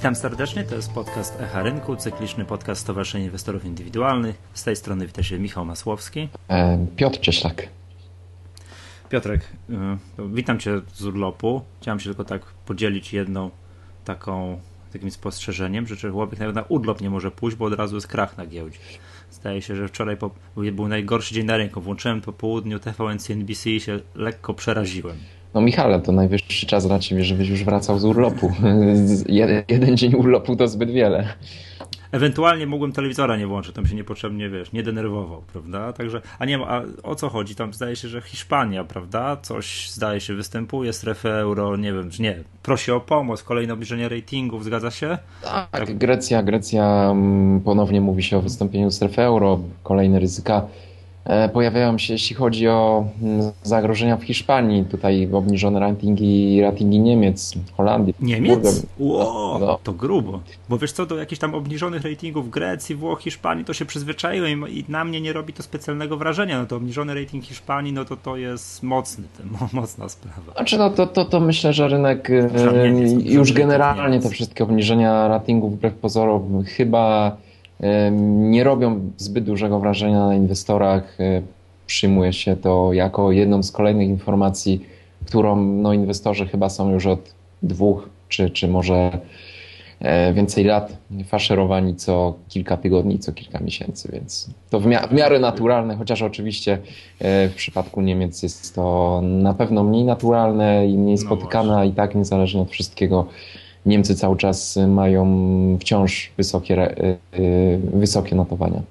Witam serdecznie, to jest podcast Echa Rynku, cykliczny podcast Stowarzyszenia Inwestorów Indywidualnych. Z tej strony wita się Michał Masłowski. E, Piotr Cieślak. Piotrek, y, witam Cię z urlopu. Chciałem się tylko tak podzielić jedną taką takim spostrzeżeniem, że człowiek nawet na urlop nie może pójść, bo od razu jest krach na giełdzie. Zdaje się, że wczoraj po, był najgorszy dzień na rynku. Włączyłem po południu TVN CNBC i się lekko przeraziłem. No Michale, to najwyższy czas dla Ciebie, żebyś już wracał z urlopu. jeden, jeden dzień urlopu to zbyt wiele. Ewentualnie mogłem telewizora nie włączyć, tam się niepotrzebnie, wiesz, nie denerwował, prawda? Także, a nie a o co chodzi? Tam zdaje się, że Hiszpania, prawda? Coś zdaje się występuje, strefę euro, nie wiem, czy nie. Prosi o pomoc, kolejne obniżenie ratingów, zgadza się? Tak, tak. Grecja, Grecja mm, ponownie mówi się o wystąpieniu strefy euro, kolejne ryzyka pojawiają się, jeśli chodzi o mm, zagrożenia w Hiszpanii, tutaj obniżone ratingi, ratingi Niemiec, Holandii. Niemiec? Ło, no. to grubo. Bo wiesz co, do jakichś tam obniżonych ratingów Grecji, Włoch, Hiszpanii to się przyzwyczaiłem i na mnie nie robi to specjalnego wrażenia. No to obniżony rating Hiszpanii, no to to jest mocny, mocna sprawa. Znaczy no to, to, to myślę, że rynek e, już generalnie te wszystkie obniżenia ratingów wbrew pozorom chyba nie robią zbyt dużego wrażenia na inwestorach. E, przyjmuje się to jako jedną z kolejnych informacji, którą no, inwestorzy chyba są już od dwóch czy, czy może e, więcej lat faszerowani co kilka tygodni, co kilka miesięcy, więc to w, mia w miarę naturalne, chociaż oczywiście e, w przypadku Niemiec jest to na pewno mniej naturalne i mniej no spotykane, no i tak niezależnie od wszystkiego Niemcy cały czas mają wciąż wysokie, y, y, wysokie notowania.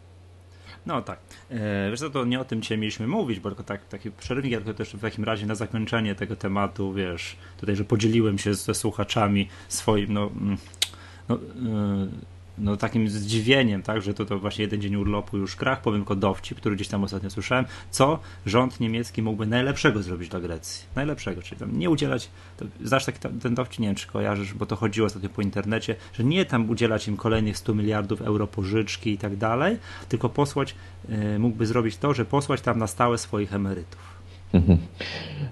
No tak. E, wiesz co, to nie o tym dzisiaj mieliśmy mówić, bo tylko tak, taki przerywnik, tylko też w takim razie na zakończenie tego tematu, wiesz, tutaj, że podzieliłem się ze słuchaczami swoim, no, mm, no yy, no, takim zdziwieniem, tak, że to, to właśnie jeden dzień urlopu już krach, powiem tylko dowcip, który gdzieś tam ostatnio słyszałem, co rząd niemiecki mógłby najlepszego zrobić dla Grecji. Najlepszego, czyli tam nie udzielać, to, znasz taki, ten dowcip, nie wiem czy kojarzysz, bo to chodziło ostatnio po internecie, że nie tam udzielać im kolejnych 100 miliardów euro pożyczki i tak dalej, tylko posłać, y, mógłby zrobić to, że posłać tam na stałe swoich emerytów.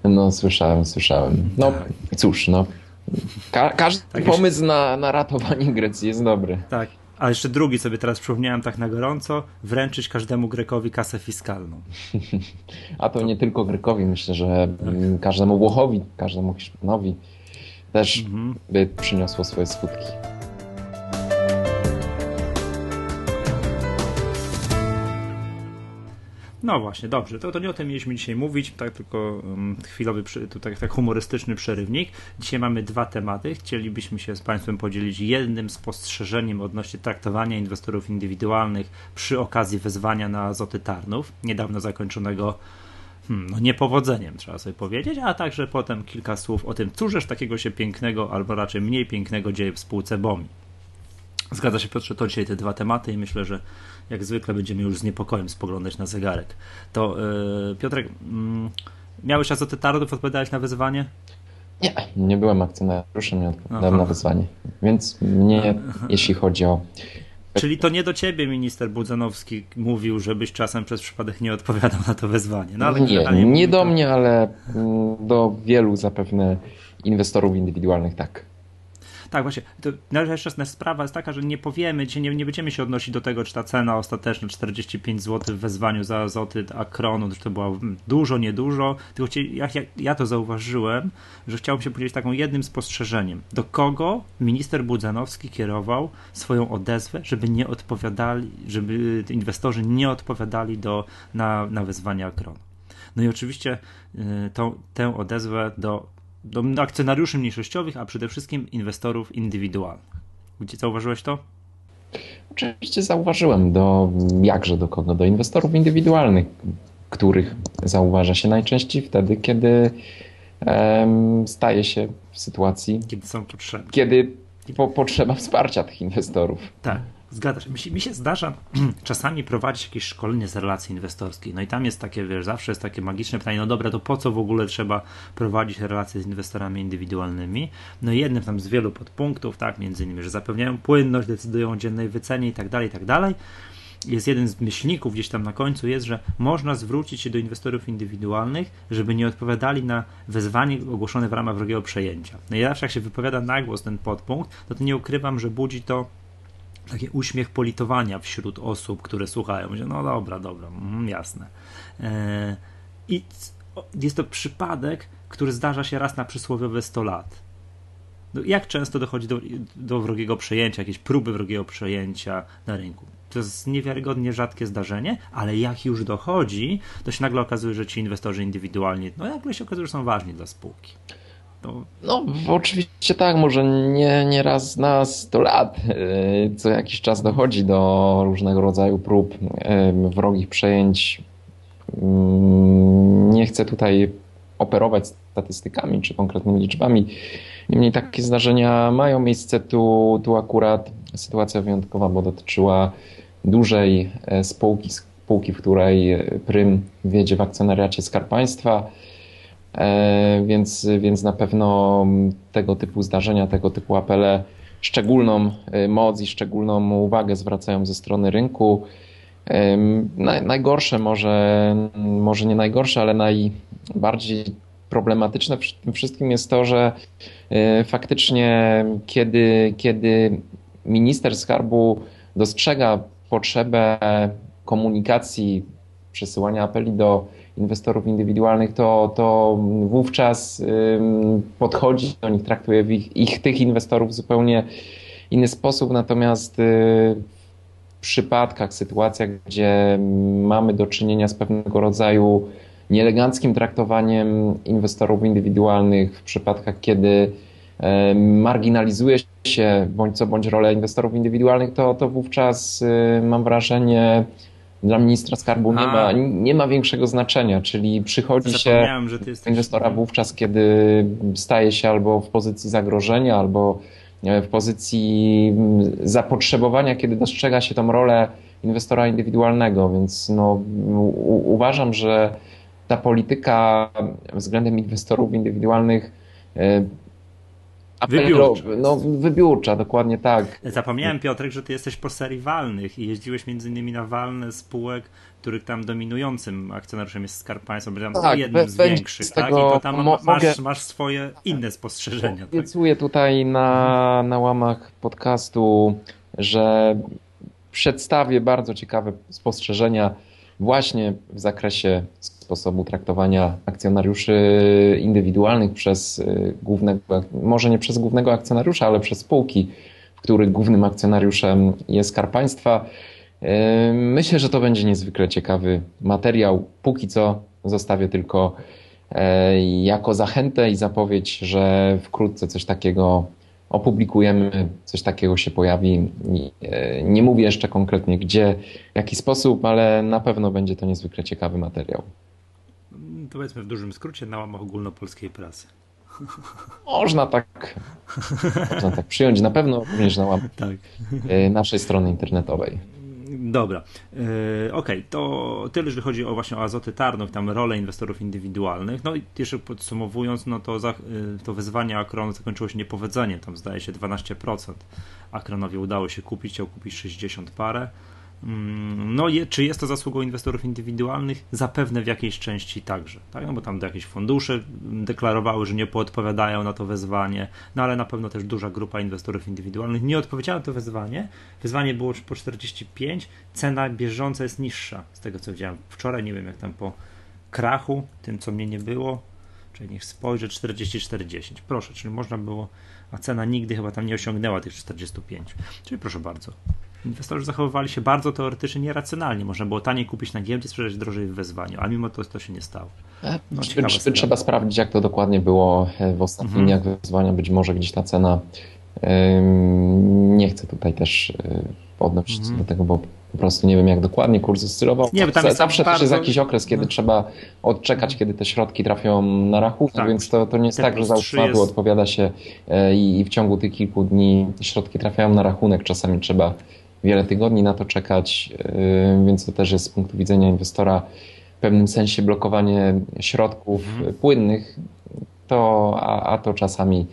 No, słyszałem, słyszałem. No, tak. cóż, no. Ka każdy tak pomysł na, na ratowanie Grecji jest dobry. Tak. A jeszcze drugi sobie teraz przypomniałem tak na gorąco, wręczyć każdemu Grekowi kasę fiskalną. A to nie tylko Grekowi, myślę, że tak. każdemu Włochowi, każdemu Hiszpanowi też mhm. by przyniosło swoje skutki. No właśnie, dobrze. To, to nie o tym mieliśmy dzisiaj mówić, tak tylko um, chwilowy, tutaj tak humorystyczny przerywnik. Dzisiaj mamy dwa tematy. Chcielibyśmy się z Państwem podzielić jednym spostrzeżeniem odnośnie traktowania inwestorów indywidualnych przy okazji wezwania na azoty Tarnów, niedawno zakończonego hmm, no niepowodzeniem, trzeba sobie powiedzieć, a także potem kilka słów o tym, cóżeż takiego się pięknego, albo raczej mniej pięknego dzieje w spółce BOMI. Zgadza się Piotrze, to dzisiaj te dwa tematy i myślę, że jak zwykle będziemy już z niepokojem spoglądać na zegarek. To yy, Piotrek, yy, miałeś azoty tarotów, odpowiadałeś na wyzwanie? Nie, nie byłem akcjonariuszem, nie odpowiadałem Aha. na wyzwanie. Więc mnie, jeśli chodzi o Czyli to nie do ciebie minister Budzanowski mówił, żebyś czasem przez przypadek nie odpowiadał na to wezwanie. No, ale nie, nie do mnie, ale do wielu zapewne inwestorów indywidualnych tak. Tak, właśnie. To najważniejsza sprawa jest taka, że nie powiemy, nie, nie będziemy się odnosić do tego, czy ta cena ostateczna 45 zł w wezwaniu za azoty Akronu, czy to było dużo, niedużo, tylko ja, ja, ja to zauważyłem, że chciałbym się podzielić taką jednym spostrzeżeniem. Do kogo minister Budzanowski kierował swoją odezwę, żeby nie odpowiadali, żeby inwestorzy nie odpowiadali do, na, na wezwania Akronu. No i oczywiście y, tę odezwę do do akcjonariuszy mniejszościowych, a przede wszystkim inwestorów indywidualnych. Gdzie zauważyłeś to? Oczywiście zauważyłem. Do, jakże do kogo? Do inwestorów indywidualnych, których zauważa się najczęściej wtedy, kiedy um, staje się w sytuacji, kiedy są potrzebne. Kiedy po, potrzeba wsparcia tych inwestorów. Tak. Zgadzasz. Mi mi się zdarza czasami prowadzić jakieś szkolenie z relacji inwestorskiej. No i tam jest takie, wiesz, zawsze jest takie magiczne pytanie, no dobra, to po co w ogóle trzeba prowadzić relacje z inwestorami indywidualnymi? No jednym tam z wielu podpunktów, tak, między innymi, że zapewniają płynność, decydują o dziennej wycenie i tak dalej, i tak dalej. jest jeden z myślników gdzieś tam na końcu, jest, że można zwrócić się do inwestorów indywidualnych, żeby nie odpowiadali na wezwanie ogłoszone w ramach wrogiego przejęcia. No i zawsze jak się wypowiada na głos ten podpunkt, to, to nie ukrywam, że budzi to taki uśmiech politowania wśród osób, które słuchają. Że no dobra, dobra, mm, jasne. E, I jest to przypadek, który zdarza się raz na przysłowiowe 100 lat. No, jak często dochodzi do, do wrogiego przejęcia, jakieś próby wrogiego przejęcia na rynku? To jest niewiarygodnie rzadkie zdarzenie, ale jak już dochodzi, to się nagle okazuje, że ci inwestorzy indywidualni, no nagle się okazuje, że są ważni dla spółki. To... No, oczywiście tak, może nie, nie raz na 100 lat. E, co jakiś czas dochodzi do różnego rodzaju prób e, wrogich przejęć. Mm, nie chcę tutaj operować statystykami czy konkretnymi liczbami. Niemniej takie zdarzenia mają miejsce. Tu, tu akurat sytuacja wyjątkowa, bo dotyczyła dużej e, spółki, spółki, w której prym wiedzie w akcjonariacie Skarb Państwa. E, więc, więc na pewno tego typu zdarzenia, tego typu apele szczególną e, moc i szczególną uwagę zwracają ze strony rynku. Najgorsze, może, może nie najgorsze, ale najbardziej problematyczne w tym wszystkim jest to, że e, faktycznie kiedy, kiedy minister skarbu dostrzega potrzebę komunikacji, przesyłania apeli do inwestorów indywidualnych, to, to wówczas podchodzi do nich, traktuje ich, ich tych inwestorów w zupełnie inny sposób. Natomiast y, w przypadkach, sytuacjach, gdzie mamy do czynienia z pewnego rodzaju nieeleganckim traktowaniem inwestorów indywidualnych, w przypadkach, kiedy marginalizuje się bądź co bądź rolę inwestorów indywidualnych, to, to wówczas y, mam wrażenie, dla ministra skarbu nie ma, nie ma większego znaczenia, czyli przychodzi się inwestora wówczas, kiedy staje się albo w pozycji zagrożenia, albo w pozycji zapotrzebowania, kiedy dostrzega się tą rolę inwestora indywidualnego, więc no, uważam, że ta polityka względem inwestorów indywidualnych e, Wybiórcza. No, wybiórcza, dokładnie tak. Zapomniałem, Piotrek, że ty jesteś po serii walnych i jeździłeś między innymi na walne spółek, których tam dominującym akcjonariuszem jest Skarb Państwa, bo tam tak, jednym z większych, tak? I to tam masz, mogę... masz swoje inne spostrzeżenia. Tak? Obiecuję tak? tutaj na, na łamach podcastu, że przedstawię bardzo ciekawe spostrzeżenia właśnie w zakresie sposobu traktowania akcjonariuszy indywidualnych przez y, głównego, może nie przez głównego akcjonariusza, ale przez spółki, w których głównym akcjonariuszem jest Skarb Państwa. Y, myślę, że to będzie niezwykle ciekawy materiał. Póki co zostawię tylko e, jako zachętę i zapowiedź, że wkrótce coś takiego opublikujemy, coś takiego się pojawi. E, nie mówię jeszcze konkretnie gdzie, w jaki sposób, ale na pewno będzie to niezwykle ciekawy materiał powiedzmy w dużym skrócie, na łamach ogólnopolskiej prasy. Można tak, można tak przyjąć, na pewno również na łamach tak. E, naszej strony internetowej. Dobra, yy, okej, okay. to tyle, jeżeli chodzi o właśnie o azoty Tarnów, tam rolę inwestorów indywidualnych. No i jeszcze podsumowując, no to, za, yy, to wyzwanie Akronu zakończyło się niepowodzeniem, tam zdaje się 12%. Akronowi udało się kupić, chciał kupić 60 parę. Mm, no, czy jest to zasługą inwestorów indywidualnych? Zapewne w jakiejś części także, tak? no bo tam jakieś fundusze deklarowały, że nie poodpowiadają na to wezwanie, no ale na pewno też duża grupa inwestorów indywidualnych nie odpowiedziała na to wezwanie. Wezwanie było po 45, cena bieżąca jest niższa, z tego co widziałem wczoraj, nie wiem jak tam po krachu, tym co mnie nie było, czyli niech spojrzę, 44,10, proszę, czyli można było, a cena nigdy chyba tam nie osiągnęła tych 45, czyli proszę bardzo, Inwestorzy zachowywali się bardzo teoretycznie nieracjonalnie. Można było taniej kupić na giełdzie, sprzedać drożej w wezwaniu, a mimo to to się nie stało. No, trzeba sprawdzić, jak to dokładnie było e, w ostatnich mhm. dniach wezwania. Być może gdzieś ta cena. Nie chcę tutaj też e, odnosić mhm. do tego, bo po prostu nie wiem, jak dokładnie kurs oscylował. Nie, tam jest Zawsze bardzo... też jest jakiś okres, kiedy no. trzeba odczekać, kiedy te środki trafią na rachunek, tak. więc to, to nie jest tak, że za jest... odpowiada się i, i w ciągu tych kilku dni środki trafiają na rachunek. Czasami trzeba wiele tygodni na to czekać, y, więc to też jest z punktu widzenia inwestora w pewnym sensie blokowanie środków mhm. płynnych, to, a, a to czasami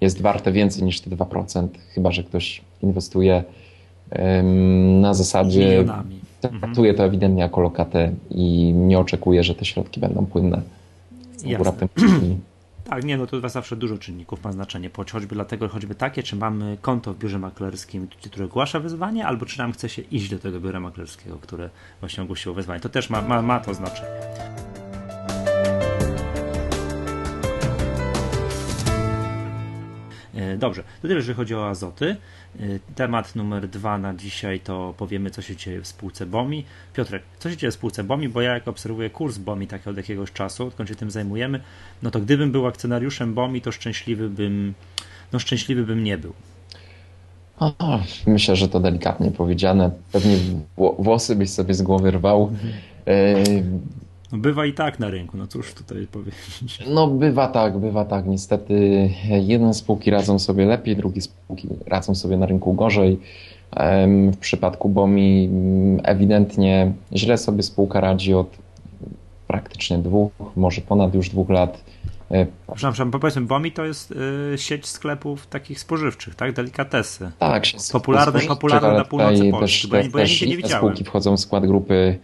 jest warte więcej niż te 2%, chyba że ktoś inwestuje na zasadzie. Traktuje to ewidentnie jako lokatę i nie oczekuje, że te środki będą płynne. Jasne. Tak, nie, no to zawsze dużo czynników ma znaczenie, choćby dlatego, choćby takie, czy mamy konto w biurze maklerskim, które ogłasza wyzwanie, albo czy nam chce się iść do tego biura maklerskiego, które właśnie ogłosiło wyzwanie. To też ma, ma, ma to znaczenie. Dobrze, to tyle, jeżeli chodzi o azoty. E, temat numer dwa na dzisiaj to powiemy, co się dzieje w spółce BOMI. Piotrek, co się dzieje w spółce BOMI? Bo ja jak obserwuję kurs BOMI tak od jakiegoś czasu, odkąd się tym zajmujemy, no to gdybym był akcjonariuszem BOMI, to szczęśliwy bym, no szczęśliwy bym nie był. O, myślę, że to delikatnie powiedziane. Pewnie włosy byś sobie z głowy rwał. E, no bywa i tak na rynku, no cóż tutaj powiedzieć. No bywa tak, bywa tak. Niestety jedne spółki radzą sobie lepiej, drugie spółki radzą sobie na rynku gorzej. W przypadku BOMI mm, ewidentnie źle sobie spółka radzi od praktycznie dwóch, może ponad już dwóch lat. E, przepraszam, powiedzmy, BOMI to jest y, sieć sklepów takich spożywczych, tak? Delikatesy. Tak, popularne, popularne na północy Polski, też, bo, też, ja nie widziałem. spółki wchodzą w skład grupy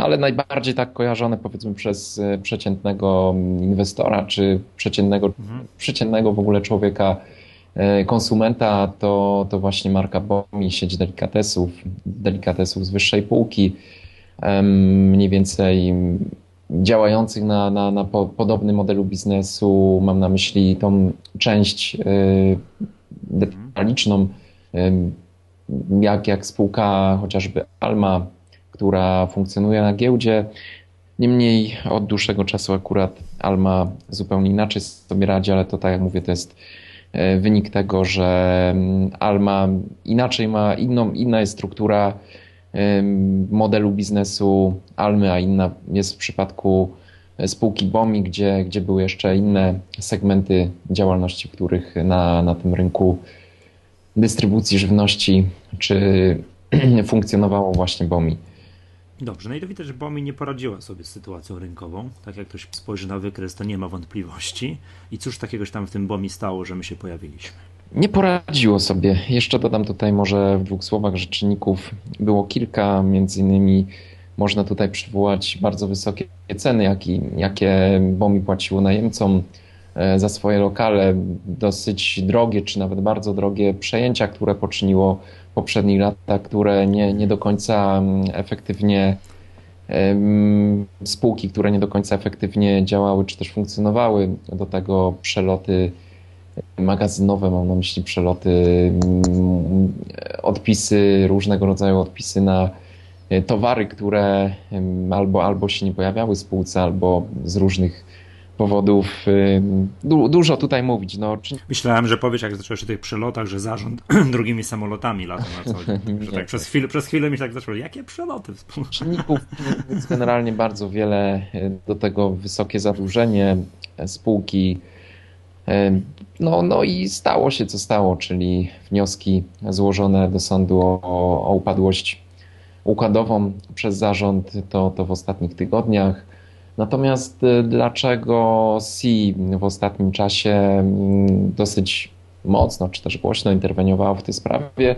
ale najbardziej tak kojarzone powiedzmy przez e, przeciętnego inwestora czy przeciętnego, mhm. przeciętnego w ogóle człowieka, e, konsumenta, to, to właśnie marka BOMI, sieć delikatesów, delikatesów z wyższej półki, mniej więcej działających na, na, na podobnym modelu biznesu. Mam na myśli tą część e, detaliczną, jak, jak spółka chociażby Alma, która funkcjonuje na giełdzie. Niemniej od dłuższego czasu akurat Alma zupełnie inaczej sobie radzi, ale to tak jak mówię, to jest e, wynik tego, że mm, Alma inaczej ma, inną, inna jest struktura modelu biznesu Almy, a inna jest w przypadku e, spółki BOMI, gdzie, gdzie były jeszcze inne segmenty działalności, których na, na tym rynku dystrybucji żywności czy funkcjonowało właśnie BOMI. Dobrze, no i to widać, że BOMI nie poradziła sobie z sytuacją rynkową. Tak jak ktoś spojrzy na wykres, to nie ma wątpliwości. I cóż takiego tam w tym BOMI stało, że my się pojawiliśmy? Nie poradziło sobie. Jeszcze dodam tutaj może w dwóch słowach, że czynników było kilka, między innymi można tutaj przywołać bardzo wysokie ceny, jakie, BOMI płaciło najemcom za swoje lokale, dosyć drogie, czy nawet bardzo drogie przejęcia, które poczyniło poprzednich latach, które nie, nie do końca mm, efektywnie spółki, które nie do końca efektywnie działały czy też funkcjonowały, do tego przeloty magazynowe, mam na myśli przeloty, mm, odpisy, różnego rodzaju odpisy na e, towary, które albo, albo się nie pojawiały w spółce, albo z różnych powodów du dużo tutaj mówić. No, czy... Myślałem, że powiesz, jak zacząłeś o tych przelotach, że zarząd drugimi samolotami lata na co dzień. Że tak przez chwilę, przez chwilę mi tak zaczęło, jakie przeloty? Czynników jest generalnie bardzo wiele, e, do tego wysokie zadłużenie e, spółki. E, no, no i stało się co stało, czyli wnioski złożone do sądu o, o upadłość układową przez zarząd to, to w ostatnich tygodniach. Natomiast y, dlaczego C w ostatnim czasie mm, dosyć mocno, czy też głośno interweniowało w tej sprawie,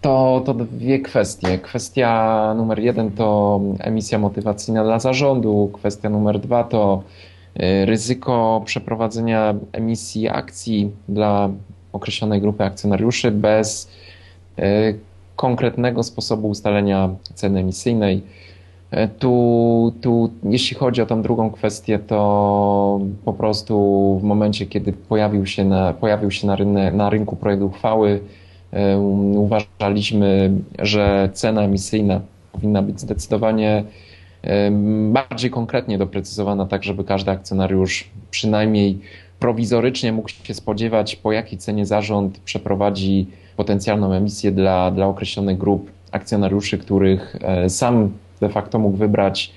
to, to dwie kwestie. Kwestia numer jeden to emisja motywacyjna dla zarządu, kwestia numer dwa to y, ryzyko przeprowadzenia emisji akcji dla określonej grupy akcjonariuszy bez y, konkretnego sposobu ustalenia ceny emisyjnej. E, tu, tu, jeśli chodzi o tą drugą kwestię, to po prostu w momencie, kiedy pojawił się na, pojawił się na, na rynku projekt uchwały, e, uważaliśmy, że cena emisyjna powinna być zdecydowanie e, bardziej konkretnie doprecyzowana, tak żeby każdy akcjonariusz przynajmniej prowizorycznie mógł się spodziewać, po jakiej cenie zarząd przeprowadzi potencjalną emisję dla, dla określonych grup akcjonariuszy, których sam de facto mógł wybrać.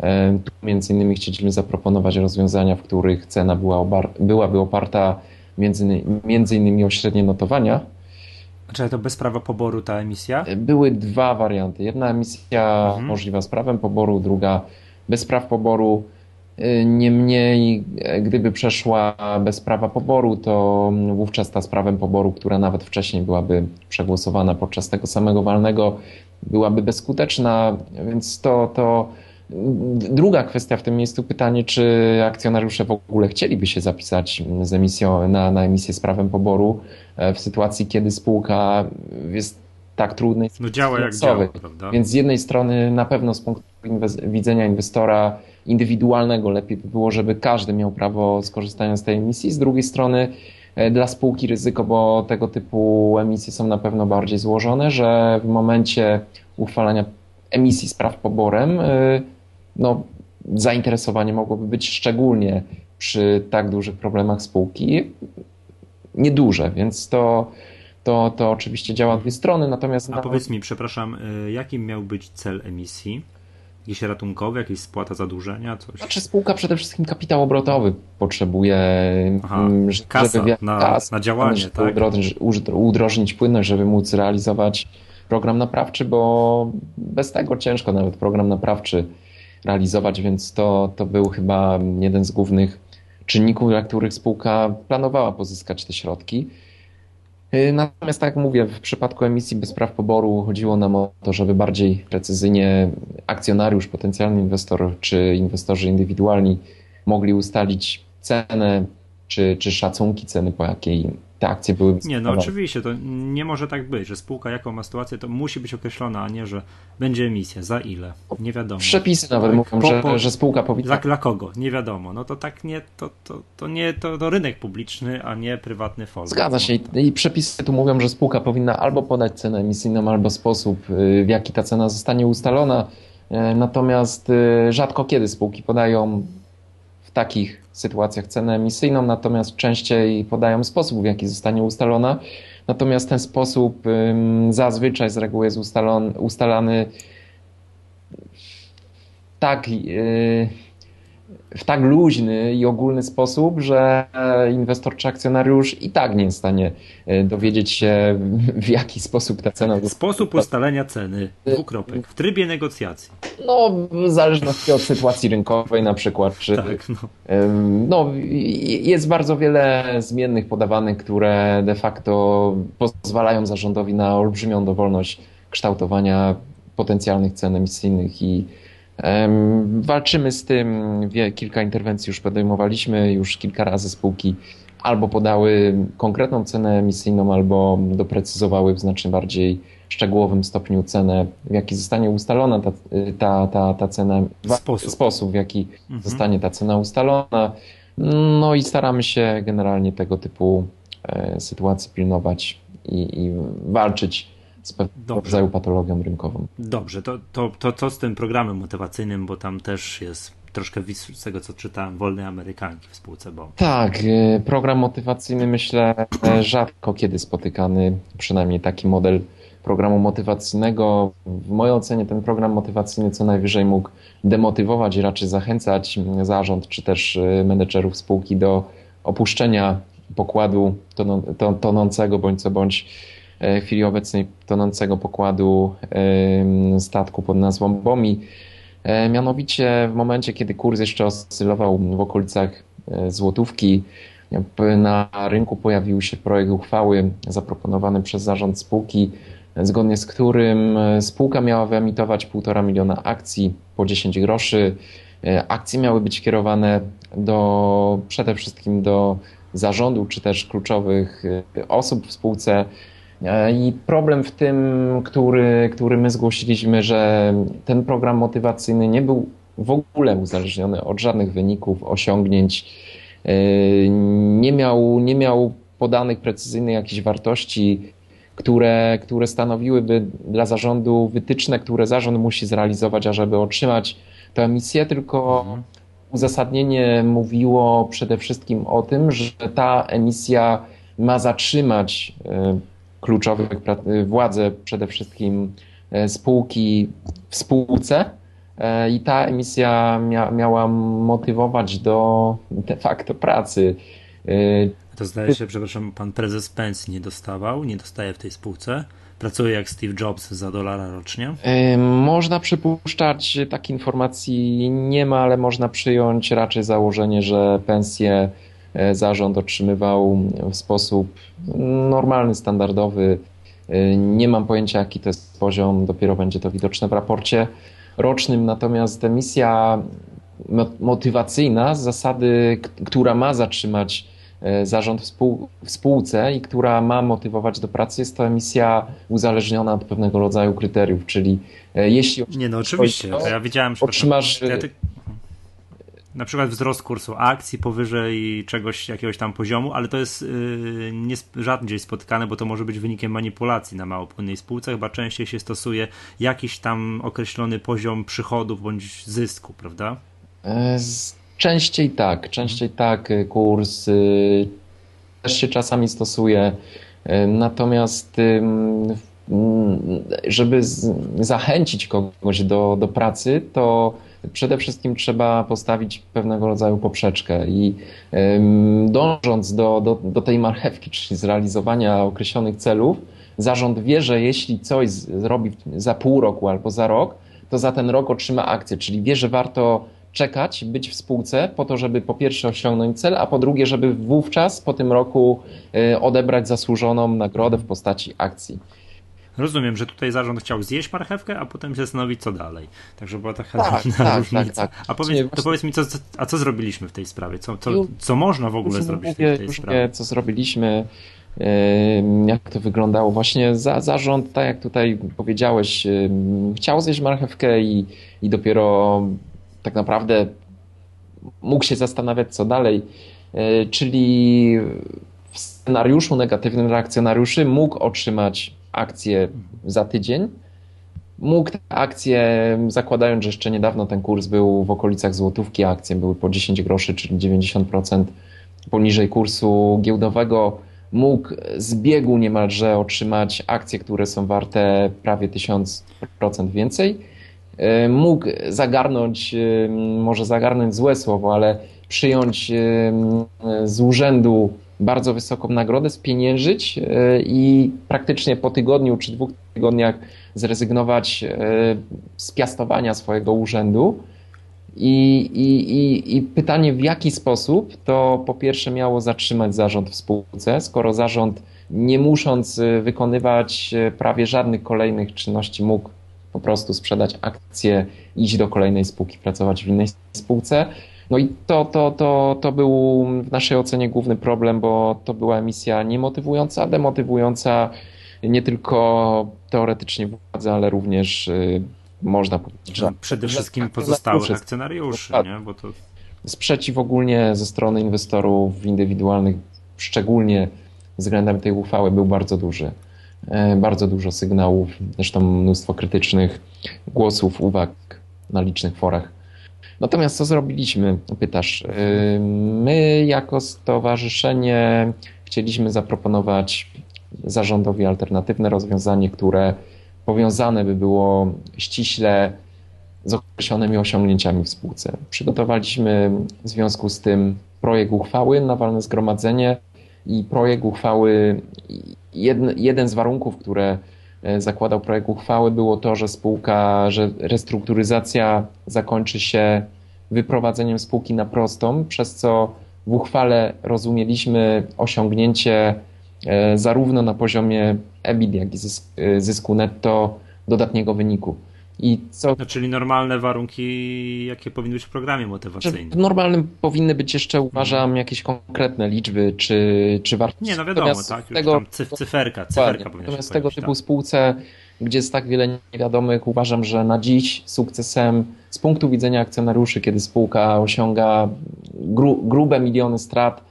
E, tu między innymi chcieliśmy zaproponować rozwiązania, w których cena była byłaby oparta między, między innymi o średnie notowania. Czy to bez prawa poboru ta emisja? E, były dwa warianty. Jedna emisja mhm. możliwa z prawem poboru, druga bez praw poboru. Niemniej, gdyby przeszła bez prawa poboru, to wówczas ta z prawem poboru, która nawet wcześniej byłaby przegłosowana podczas tego samego walnego, byłaby bezskuteczna, więc to, to druga kwestia w tym miejscu pytanie, czy akcjonariusze w ogóle chcieliby się zapisać z emisją, na, na emisję z prawem poboru e, w sytuacji, kiedy spółka jest tak trudnej. No działa jak działa, prawda? Więc z jednej strony na pewno z punktu widzenia inwestora indywidualnego lepiej by było, żeby każdy miał prawo skorzystania z tej emisji. Z drugiej strony e, dla spółki ryzyko, bo tego typu emisje są na pewno bardziej złożone, że w momencie uchwalania emisji z praw poborem e, no, zainteresowanie mogłoby być szczególnie przy tak dużych problemach spółki nieduże, więc to, to, to oczywiście działa dwie strony, natomiast... A powiedz mi, przepraszam, y, jaki miał być cel emisji? Jakiś ratunkowy, jakaś spłata zadłużenia, coś? Znaczy spółka przede wszystkim kapitał obrotowy potrzebuje, Aha, mm, żeby kasa na, kas, na działanie, żeby tak? udrożnić płynność, żeby móc realizować program naprawczy, bo bez tego ciężko nawet program naprawczy realizować, więc to, to był chyba jeden z głównych czynników, dla których spółka planowała pozyskać te środki. Y, natomiast tak jak mówię, w przypadku emisji bez praw poboru chodziło nam o to, żeby bardziej precyzyjnie akcjonariusz, potencjalny inwestor czy inwestorzy indywidualni mogli ustalić cenę czy, czy szacunki ceny, po jakiej te akcje były. Nie, no oczywiście, to nie może tak być, że spółka jaką ma sytuację, to musi być określona, a nie, że będzie emisja, za ile, nie wiadomo. Przepisy nawet tak, mówią, po, że, po, że spółka powinna... Za dla kogo, nie wiadomo. No to tak nie, to, to, to nie, to, to rynek publiczny, a nie prywatny folk. Zgadza się I, i przepisy tu mówią, że spółka powinna albo podać cenę emisyjną, albo sposób, y, w jaki ta cena zostanie ustalona. Y, natomiast y, rzadko kiedy spółki podają takich sytuacjach cenę emisyjną, natomiast częściej podają sposób, w jaki zostanie ustalona. Natomiast ten sposób zazwyczaj z reguły jest ustalon, ustalany tak. W tak luźny i ogólny sposób, że inwestor czy akcjonariusz i tak nie jest w stanie e, dowiedzieć się, w jaki sposób ta cena. Sposób ustalenia ceny, dwukropek, w trybie negocjacji. No, w zależności od sytuacji rynkowej na przykład. Czy, tak, no. no. jest bardzo wiele zmiennych podawanych, które de facto pozwalają zarządowi na olbrzymią dowolność kształtowania potencjalnych cen emisyjnych i Walczymy z tym, kilka interwencji już podejmowaliśmy, już kilka razy spółki albo podały konkretną cenę emisyjną, albo doprecyzowały w znacznie bardziej szczegółowym stopniu cenę, w jaki zostanie ustalona ta, ta, ta, ta cena, sposób. sposób, w jaki mhm. zostanie ta cena ustalona. No i staramy się generalnie tego typu e, sytuacji pilnować i, i walczyć z pewnego rodzaju patologią rynkową. Dobrze, to, to, to co z tym programem motywacyjnym, bo tam też jest troszkę z tego, co czytałem, wolnej Amerykanki w spółce BOM. Tak, y, program motywacyjny myślę rzadko kiedy spotykany, przynajmniej taki model programu motywacyjnego. W mojej ocenie ten program motywacyjny co najwyżej mógł demotywować i raczej zachęcać zarząd czy też y, menedżerów spółki do opuszczenia pokładu tonącego bądź co bądź w chwili obecnej tonącego pokładu statku pod nazwą BOMI. E, mianowicie w momencie, kiedy kurs jeszcze oscylował w okolicach e, złotówki, na rynku pojawił się projekt uchwały zaproponowany przez zarząd spółki, zgodnie z którym spółka miała wyemitować 1,5 miliona akcji po 10 groszy. Akcje miały być kierowane do, przede wszystkim do zarządu czy też kluczowych osób w spółce, E, I problem w tym, który, który my zgłosiliśmy, że ten program motywacyjny nie był w ogóle uzależniony od żadnych wyników, osiągnięć, e, nie miał, nie miał podanych precyzyjnych jakichś wartości, które, które stanowiłyby dla zarządu wytyczne, które zarząd musi zrealizować, ażeby otrzymać tę emisję, tylko mhm. uzasadnienie mówiło przede wszystkim o tym, że ta emisja ma zatrzymać e, kluczowych władze, przede wszystkim e, spółki w spółce. E, I ta emisja mia, miała motywować do de facto pracy. To zdaje się, przepraszam, pan prezes pensji nie dostawał, nie dostaje w tej spółce. pracuje jak Steve Jobs za dolara rocznie? Można przypuszczać, takiej informacji nie ma, ale można przyjąć raczej założenie, że pensję e, zarząd otrzymywał w sposób normalny, standardowy. E, nie mam pojęcia, jaki to jest poziom, dopiero będzie to widoczne w raporcie rocznym, natomiast emisja motywacyjna z zasady, która ma zatrzymać e, zarząd w, spół, w spółce i która ma motywować do pracy, jest to emisja uzależniona od pewnego rodzaju kryteriów, czyli e, jeśli... Nie, no oczywiście, to ja widziałem... Otrzymasz... Ja ty na przykład wzrost kursu akcji powyżej czegoś, jakiegoś tam poziomu, ale to jest yy, nie, rzadziej spotykane, bo to może być wynikiem manipulacji na małopłynnej spółce. Chyba częściej się stosuje jakiś tam określony poziom przychodów bądź zysku, prawda? E, częściej tak, częściej tak. Kurs y, też się czasami stosuje. E, natomiast żeby zachęcić kogoś do, do pracy, to przede wszystkim trzeba postawić pewnego rodzaju poprzeczkę i dążąc do, do, do tej marchewki, czyli zrealizowania określonych celów, zarząd wie, że jeśli coś zrobi za pół roku albo za rok, to za ten rok otrzyma akcję, czyli wie, że warto czekać, być w spółce po to, żeby po pierwsze osiągnąć cel, a po drugie, żeby wówczas po tym roku e, odebrać zasłużoną nagrodę w postaci akcji. Rozumiem, że tutaj zarząd chciał zjeść marchewkę, a potem się zastanowić, co dalej. Także była taka tak, tak, tak, różnica. Tak, tak. A powiedz, to powiedz mi, co, a co zrobiliśmy w tej sprawie? Co, co, co można w ogóle zrobić mówię, w tej sprawie? Mówię, co zrobiliśmy, jak to wyglądało. Właśnie za, zarząd, tak jak tutaj powiedziałeś, chciał zjeść marchewkę i, i dopiero tak naprawdę mógł się zastanawiać, co dalej. E, czyli w scenariuszu negatywnym dla akcjonariuszy mógł otrzymać akcję za tydzień. Mógł te akcje, zakładając, że jeszcze niedawno ten kurs był w okolicach złotówki, akcje były po 10 groszy, czyli 90% poniżej kursu giełdowego, mógł z biegu niemalże otrzymać akcje, które są warte prawie 1000% więcej. E, mógł zagarnąć, e, może zagarnąć złe słowo, ale przyjąć e, z urzędu bardzo wysoką nagrodę, spieniężyć e, i praktycznie po tygodniu czy dwóch tygodniach zrezygnować e, z piastowania swojego urzędu. I, i, i, I pytanie, w jaki sposób to po pierwsze miało zatrzymać zarząd w spółce, skoro zarząd nie musząc e, wykonywać prawie żadnych kolejnych czynności mógł po prostu sprzedać akcje, iść do kolejnej spółki, pracować w innej spółce. No i to, to, to, to był w naszej ocenie główny problem, bo to była emisja niemotywująca, demotywująca nie tylko teoretycznie władzy, ale również y, można powiedzieć, że... Przede wszystkim pozostałych akcjonariuszy, nie? Bo to... Sprzeciw ogólnie ze strony inwestorów indywidualnych, szczególnie względem tej uchwały, był bardzo duży. E, bardzo dużo sygnałów, zresztą mnóstwo krytycznych głosów, uwag na licznych forach Natomiast co zrobiliśmy, pytasz. My jako stowarzyszenie chcieliśmy zaproponować zarządowi alternatywne rozwiązanie, które powiązane by było ściśle z określonymi osiągnięciami w spółce. Przygotowaliśmy w związku z tym projekt uchwały na walne zgromadzenie i projekt uchwały, jeden, jeden z warunków, które zakładał projekt uchwały, było to, że spółka, że restrukturyzacja zakończy się wyprowadzeniem spółki na prostą, przez co w uchwale rozumieliśmy osiągnięcie e, zarówno na poziomie EBIT, jak i e, zysku netto dodatniego wyniku. I co... No, czyli normalne warunki, jakie powinny być w programie motywacyjnym. W normalnym powinny być jeszcze, uważam, jakieś konkretne liczby, czy, czy wartości. Nie, no wiadomo, Natomiast tak, tego, tam cyferka, cyferka Natomiast tego typu tak. spółce, gdzie jest tak wiele niewiadomych, uważam, że na dziś sukcesem z punktu widzenia akcjonariuszy, kiedy spółka osiąga gru, grube miliony strat,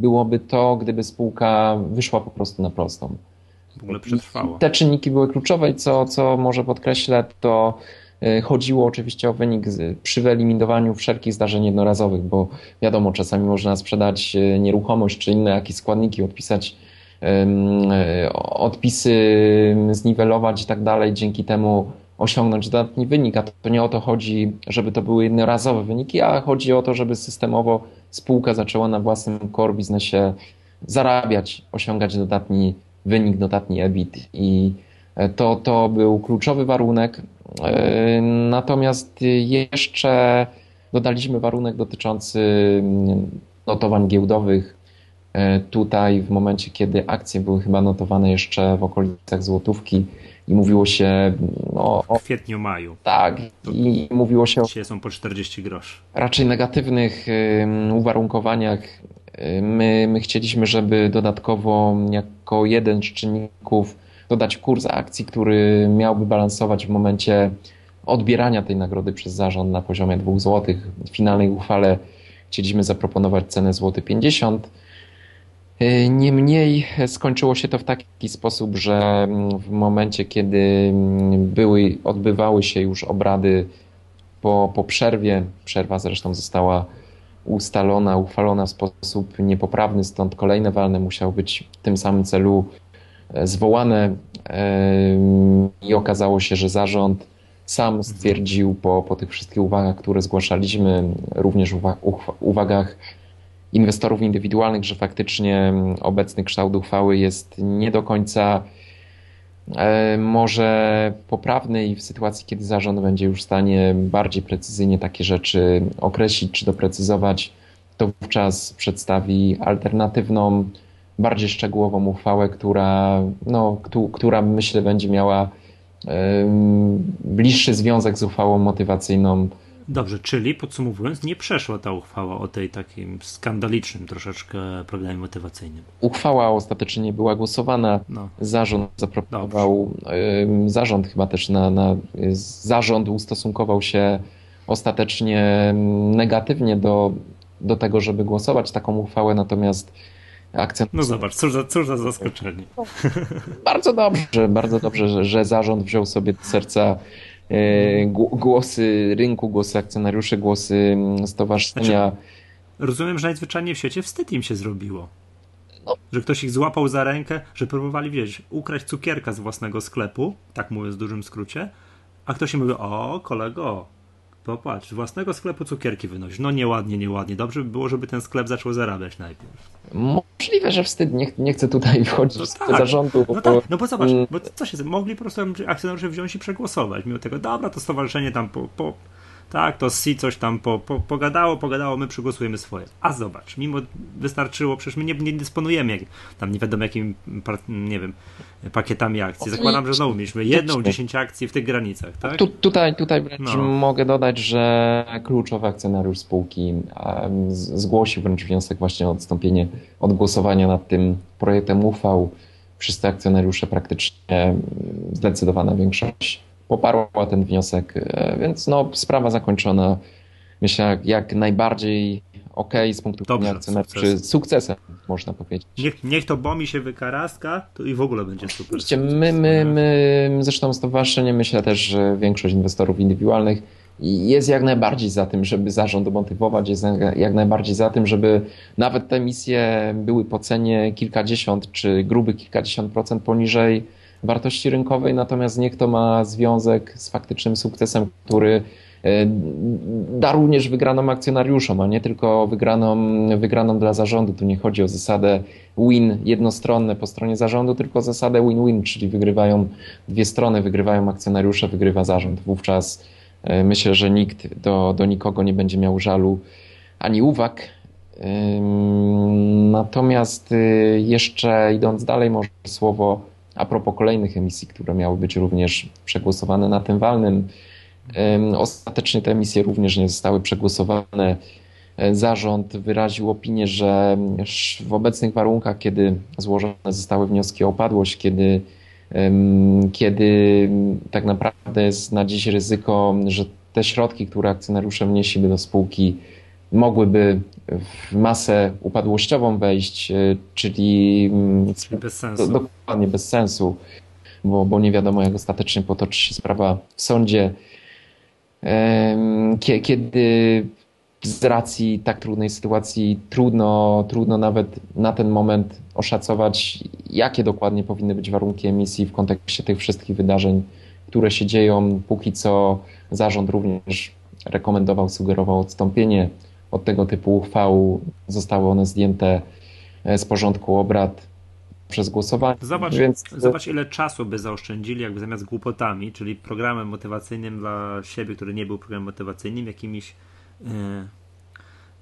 byłoby to, gdyby spółka wyszła po prostu na prostą w ogóle przetrwało. Te czynniki były kluczowe i co, co może podkreślę, to e, chodziło oczywiście o wynik przy wyeliminowaniu wszelkich zdarzeń jednorazowych, bo wiadomo, czasami można sprzedać e, nieruchomość czy inne jakieś składniki, odpisać odpisy, zniwelować i tak dalej, dzięki temu osiągnąć dodatni wynik, a to nie o to chodzi, żeby to były jednorazowe wyniki, a chodzi o to, żeby systemowo spółka zaczęła na własnym core biznesie zarabiać, osiągać dodatni wynik, dodatni EBIT i To, to był kluczowy warunek. Natomiast jeszcze dodaliśmy warunek dotyczący mm, notowań giełdowych. Tutaj, w momencie, kiedy akcje były chyba notowane jeszcze w okolicach złotówki, i mówiło się no, o. W kwietniu, maju. Tak, i mówiło się o. Dzisiaj są po 40 groszy. Raczej negatywnych uwarunkowaniach. My, my chcieliśmy, żeby dodatkowo jako jeden z czynników dodać kurs akcji, który miałby balansować w momencie odbierania tej nagrody przez zarząd na poziomie 2 zł. W finalnej uchwale chcieliśmy zaproponować cenę złoty 50 zł E, niemniej skończyło się to w taki sposób, że w momencie, kiedy były, odbywały się już obrady po, po przerwie, przerwa zresztą została ustalona, uchwalona w sposób niepoprawny, stąd kolejne walne musiały być w tym samym celu e, zwołane i okazało się, że zarząd sam stwierdził po, po tych wszystkich uwagach, które zgłaszaliśmy, również uwagach inwestorów indywidualnych, że faktycznie mm, obecny kształt uchwały jest nie do końca e, może poprawny i w sytuacji, kiedy zarząd będzie już w stanie bardziej precyzyjnie takie rzeczy określić czy doprecyzować, to wówczas przedstawi alternatywną, bardziej szczegółową uchwałę, która, no, która myślę będzie miała bliższy związek z uchwałą motywacyjną Dobrze, czyli podsumowując, nie przeszła ta uchwała o tej takim skandalicznym troszeczkę programie motywacyjnym. Uchwała ostatecznie nie była głosowana. No. Zarząd zaproponował, Dobrze. zarząd chyba też na, na zarząd ustosunkował się ostatecznie negatywnie do, do tego, żeby głosować taką uchwałę, natomiast akcent. No zobacz, cóż za, cóż za zaskoczenie. Bardzo dobrze, bardzo dobrze, że, że zarząd wziął sobie do serca głosy rynku, głosy akcjonariuszy, głosy mm, stowarzyszenia. Znaczy, rozumiem, że najzwyczajniej w świecie wstyd im się zrobiło. No. Że ktoś ich złapał za rękę, że próbowali, wiesz, ukraść cukierka z własnego sklepu, tak mówię w dużym skrócie, a ktoś im mówi, o kolego, Popatrz, z własnego sklepu cukierki wynosisz. No nieładnie, nieładnie. Dobrze by było, żeby ten sklep zaczął zarabiać najpierw. Możliwe, że wstyd. Nie, nie chcę tutaj wchodzić no tak. do zarządu. No tak, no bo zobacz, mm. bo co się mogli po prostu akcjonariusze wziąć i przegłosować. Mimo tego, dobra, to stowarzyszenie tam po, po tak, to si coś tam po, po, pogadało, pogadało, my przygłosujemy swoje. A zobacz, mimo wystarczyło, przecież my nie, nie dysponujemy jak, tam nie wiadomo jakim, nie wiem, pakietami akcji. Zakładam, że znowu mieliśmy jedną, dziesięć akcji w tych granicach, tak? Tu, tutaj, tutaj no. mogę dodać, że kluczowy akcjonariusz spółki zgłosił wręcz wniosek właśnie o odstąpienie od głosowania nad tym projektem uchwał. Wszyscy akcjonariusze praktycznie zdecydowana większość poparła ten wniosek, e, więc no, sprawa zakończona. Myślę, jak, najbardziej ok z punktu widzenia akcjonariuszy sukcesem, można powiedzieć. Niech, niech to bomi się wykaraska, to i w ogóle będzie super. Oczywiście, my, my, my, zresztą stowarzyszenie, myślę też, że większość inwestorów indywidualnych jest jak najbardziej za tym, żeby zarząd motywować, jest jak najbardziej za tym, żeby nawet te emisje były po cenie kilkadziesiąt czy gruby kilkadziesiąt procent poniżej wartości rynkowej, natomiast niech to ma związek z faktycznym sukcesem, który e, da również wygraną akcjonariuszom, a nie tylko wygraną, wygraną dla zarządu. Tu nie chodzi o zasadę win jednostronne po stronie zarządu, tylko zasadę win-win, czyli wygrywają dwie strony, wygrywają akcjonariusze, wygrywa zarząd. Wówczas e, myślę, że nikt do, do nikogo nie będzie miał żalu ani uwag. Natomiast e, jeszcze idąc dalej, może słowo a propos kolejnych emisji, które miały być również przegłosowane na tym walnym, ostatecznie te emisje również nie zostały przegłosowane. E, zarząd wyraził opinię, że w obecnych warunkach, kiedy złożone zostały wnioski o opadłość, kiedy, kiedy tak naprawdę jest na dziś ryzyko, że te środki, które akcjonariusze wnieśliby do spółki, mogłyby w masę upadłościową wejść, czyli mm, bez sensu. Do, dokładnie bez sensu, bo, bo nie wiadomo, jak ostatecznie potoczy się sprawa w sądzie. Kiedy z racji tak trudnej sytuacji trudno, trudno nawet na ten moment oszacować, jakie dokładnie powinny być warunki emisji w kontekście tych wszystkich wydarzeń, które się dzieją. Póki co zarząd również rekomendował, sugerował odstąpienie od tego typu uchwał. Zostały one zdjęte e, z porządku obrad. przez głosowanie. Zobacz, Więc... zobacz, ile czasu by zaoszczędzili, jakby zamiast głupotami, czyli programem motywacyjnym dla siebie, który nie był programem motywacyjnym, jakimiś yy,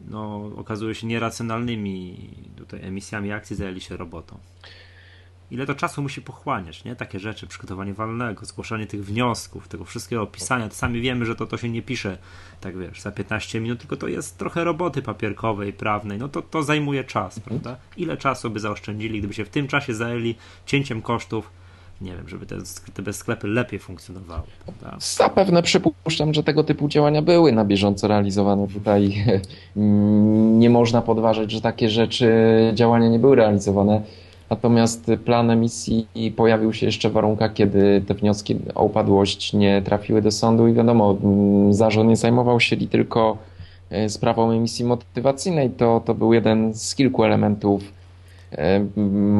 no, okazuje się nieracjonalnymi tutaj emisjami akcji zajęli się robotą ile to czasu musi pochłaniać, nie? Takie rzeczy, przygotowanie walnego, zgłaszanie tych wniosków, tego wszystkiego opisania. To sami wiemy, że to, to się nie pisze, tak wiesz, za 15 minut, tylko to jest trochę roboty papierkowej, prawnej. No to, to zajmuje czas, mhm. prawda? Ile czasu by zaoszczędzili, gdyby się w tym czasie zajęli cięciem kosztów, nie wiem, żeby te, te sklepy lepiej funkcjonowały. Prawda? Zapewne przypuszczam, że tego typu działania były na bieżąco realizowane. Tutaj nie można podważać, że takie rzeczy, działania nie były realizowane. Natomiast plan emisji pojawił się jeszcze w warunkach, kiedy te wnioski o upadłość nie trafiły do sądu i wiadomo, mm, zarząd nie zajmował się tylko e, sprawą emisji motywacyjnej. To, to był jeden z kilku elementów e,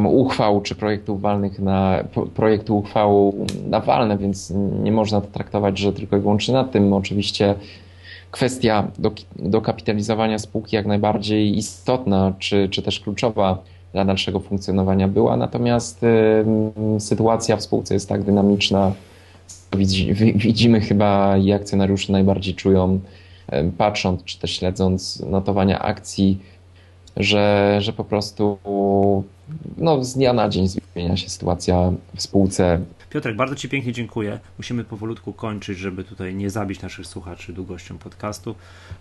uchwał czy projektów walnych na projektu uchwał na walne, więc nie można to traktować, że tylko i wyłącznie na tym. Oczywiście kwestia dokapitalizowania spółki jak najbardziej istotna, czy, czy też kluczowa dla dalszego funkcjonowania była. Natomiast sytuacja w spółce jest tak dynamiczna, widzimy chyba i akcjonariusze najbardziej czują, patrząc czy też śledząc notowania akcji, że, że po prostu no, z dnia na dzień zmienia się sytuacja w spółce. Piotrek, bardzo Ci pięknie dziękuję. Musimy powolutku kończyć, żeby tutaj nie zabić naszych słuchaczy długością podcastu.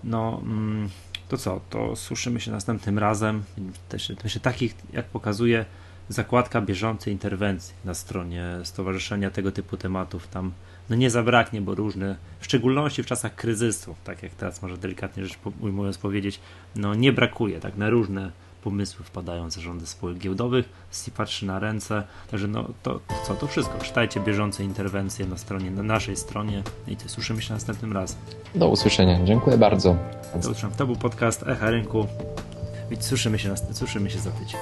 No, mm, to co, to słyszymy się następnym razem. Też myślę, takich, jak pokazuje zakładka bieżącej interwencji na stronie Stowarzyszenia tego typu tematów tam no nie zabraknie, bo różne, w szczególności w czasach kryzysu, tak jak teraz może delikatnie rzecz ujmując powiedzieć, no nie brakuje, tak na różne pomysły wpadają zarządy spółek giełdowych, SI patrzy na ręce, także no to, to co, to wszystko. Czytajcie bieżące interwencje na stronie, na naszej stronie i to słyszymy się następnym razem. Do usłyszenia, dziękuję bardzo. Do usłyszenia. To był podcast Echa Rynku, więc słyszymy się, słyszymy się za tydzień.